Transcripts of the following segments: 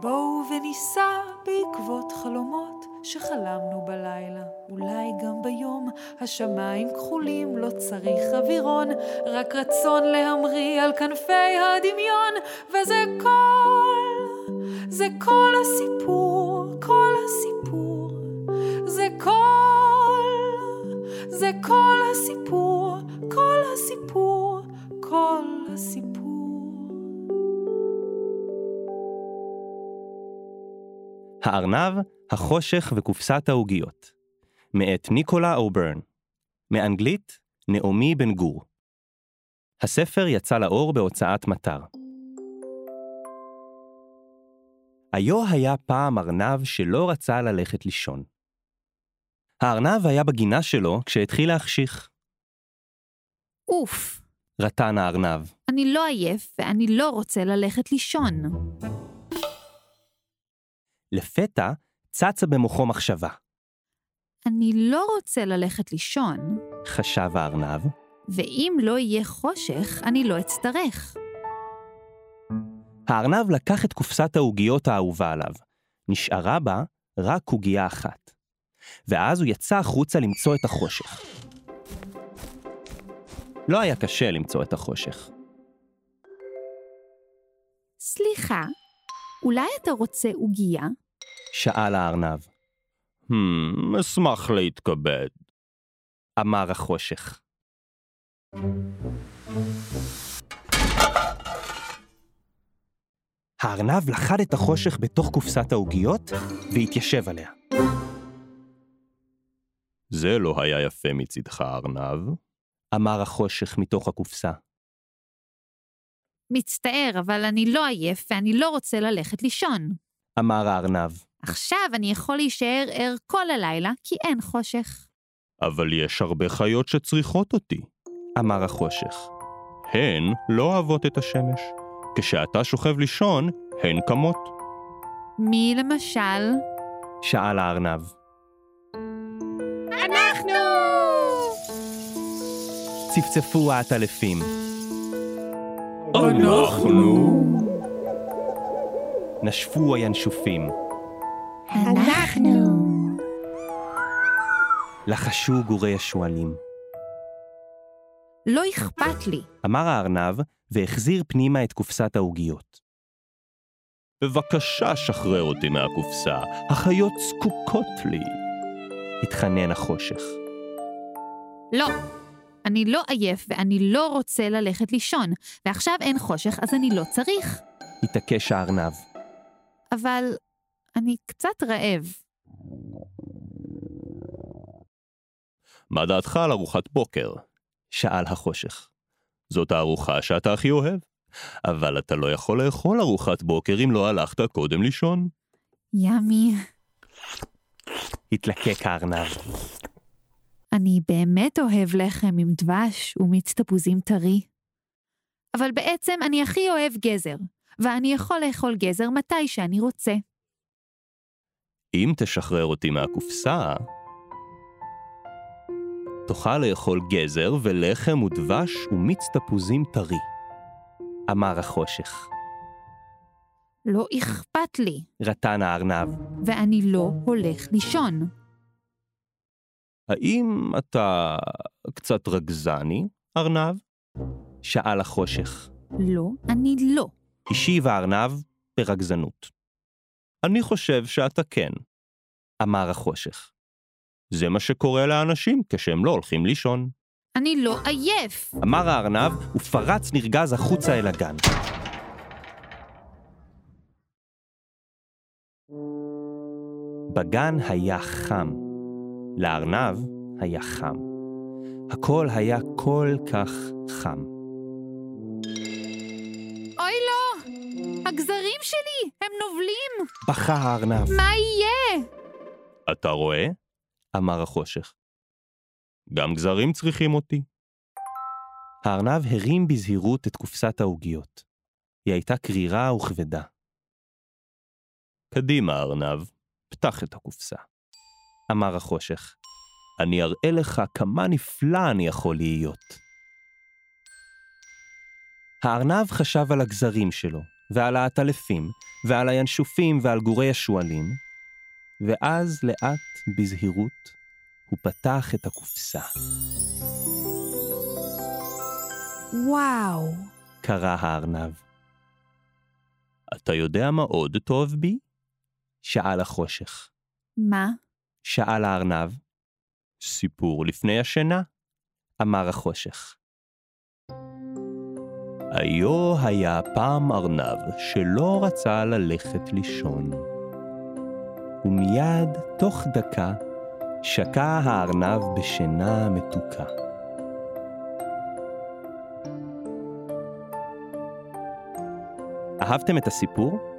בואו וניסע בעקבות חלומות שחלמנו בלילה, אולי גם ביום. השמיים כחולים, לא צריך אווירון, רק רצון להמריא על כנפי הדמיון, וזה כל, זה כל הסיפור, כל הסיפור, זה כל, זה כל הארנב, החושך וקופסת העוגיות. מאת ניקולה או'ברן. מאנגלית, נעמי בן גור. הספר יצא לאור בהוצאת מטר. היו היה פעם ארנב שלא רצה ללכת לישון. הארנב היה בגינה שלו כשהתחיל להחשיך. אוף, רטן הארנב. אני לא עייף ואני לא רוצה ללכת לישון. לפתע צצה במוחו מחשבה. אני לא רוצה ללכת לישון, חשב הארנב, ואם לא יהיה חושך, אני לא אצטרך. הארנב לקח את קופסת העוגיות האהובה עליו. נשארה בה רק עוגייה אחת. ואז הוא יצא החוצה למצוא את החושך. לא היה קשה למצוא את החושך. סליחה, אולי אתה רוצה עוגייה? שאל הארנב. Hmm, אשמח להתכבד. אמר החושך. הארנב לחד את החושך בתוך קופסת העוגיות והתיישב עליה. זה לא היה יפה מצדך, ארנב, אמר החושך מתוך הקופסה. מצטער, אבל אני לא עייף ואני לא רוצה ללכת לישון. אמר הארנב. עכשיו אני יכול להישאר ער כל הלילה, כי אין חושך. אבל יש הרבה חיות שצריכות אותי, אמר החושך. הן לא אוהבות את השמש. כשאתה שוכב לישון, הן קמות. מי למשל? שאל הארנב. אנחנו! צפצפו העטלפים. אנחנו! נשפו הינשופים. אנחנו! לחשו גורי השועלים. לא אכפת לי. אמר הארנב, והחזיר פנימה את קופסת העוגיות. בבקשה, שחרר אותי מהקופסה, החיות זקוקות לי. התחנן החושך. לא. אני לא עייף ואני לא רוצה ללכת לישון, ועכשיו אין חושך אז אני לא צריך. התעקש הארנב. אבל אני קצת רעב. מה דעתך על ארוחת בוקר? שאל החושך. זאת הארוחה שאתה הכי אוהב, אבל אתה לא יכול לאכול ארוחת בוקר אם לא הלכת קודם לישון. ימי. התלקק הארנב. אני באמת אוהב לחם עם דבש ומיץ תפוזים טרי. אבל בעצם אני הכי אוהב גזר, ואני יכול לאכול גזר מתי שאני רוצה. אם תשחרר אותי מהקופסה, תוכל לאכול גזר ולחם ודבש ומיץ תפוזים טרי. אמר החושך. לא אכפת לי, רטן הארנב. ואני לא הולך לישון. האם אתה קצת רגזני, ארנב? שאל החושך. לא, אני לא. השיב הארנב ברגזנות. אני חושב שאתה כן, אמר החושך. זה מה שקורה לאנשים כשהם לא הולכים לישון. אני לא עייף. אמר הארנב ופרץ נרגז החוצה אל הגן. בגן היה חם. לארנב היה חם. הכל היה כל כך חם. אוי לא! הגזרים שלי, הם נובלים! בכה הארנב. מה יהיה? אתה רואה? אמר החושך. גם גזרים צריכים אותי. הארנב הרים בזהירות את קופסת העוגיות. היא הייתה קרירה וכבדה. קדימה, ארנב, פתח את הקופסה. אמר החושך. אני אראה לך כמה נפלא אני יכול להיות. הארנב חשב על הגזרים שלו, ועל העטלפים, ועל הינשופים ועל גורי השועלים, ואז לאט, בזהירות, הוא פתח את הקופסה. וואו, קרא הארנב. אתה יודע מה עוד טוב בי? שאל החושך. מה? שאל הארנב. סיפור לפני השינה, אמר החושך. היו היה פעם ארנב שלא רצה ללכת לישון. ומיד, תוך דקה, שקע הארנב בשינה מתוקה. אהבתם את הסיפור?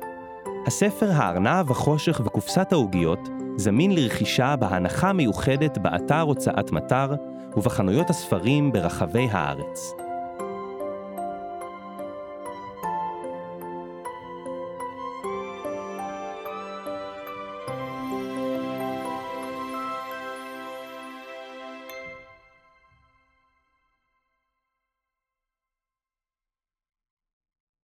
הספר הארנב, החושך וקופסת העוגיות זמין לרכישה בהנחה מיוחדת באתר הוצאת מטר ובחנויות הספרים ברחבי הארץ.